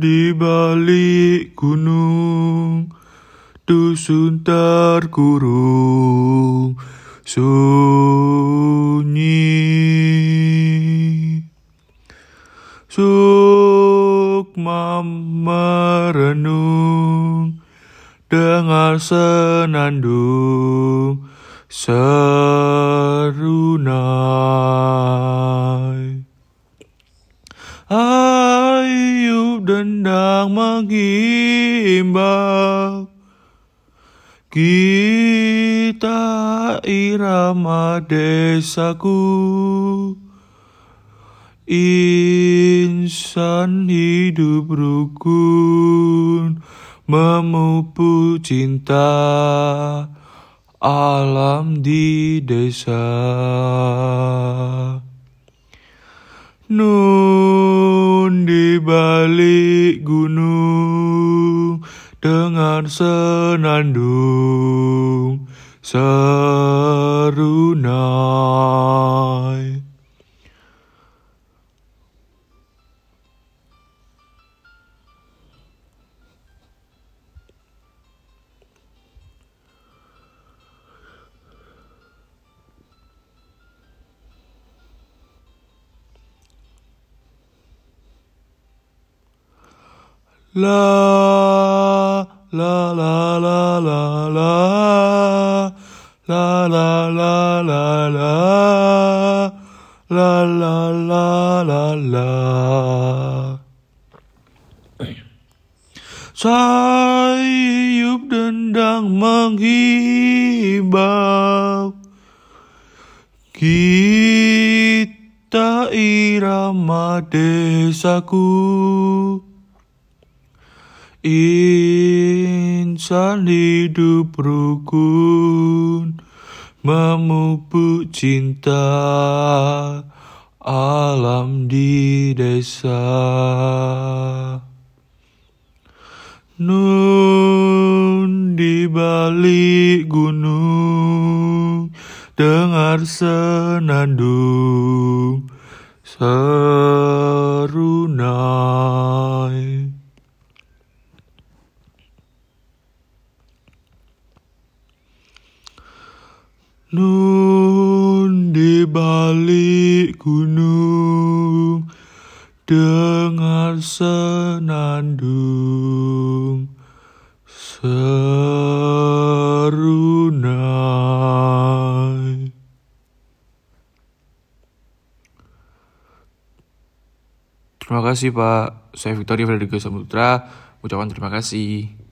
di balik gunung dusun terkurung sunyi. Sukma merenung dengar senandung serunai. Ayub dendang menghimbau Kita irama desaku. Insan hidup rukun Memupuk cinta alam di desa. Nun di balik gunung Dengar senandung serunai La la la la la la. La la la la la. La la la la la. Sayup dendang menghibau. Kita irama desaku Insan hidup rukun Memupuk cinta alam di desa. Nun di balik gunung Dengar senandung serunai Nun di balik gunung dengar senandung serunai. Terima kasih Pak. Saya Victoria Frederico Samutra. Ucapan terima kasih.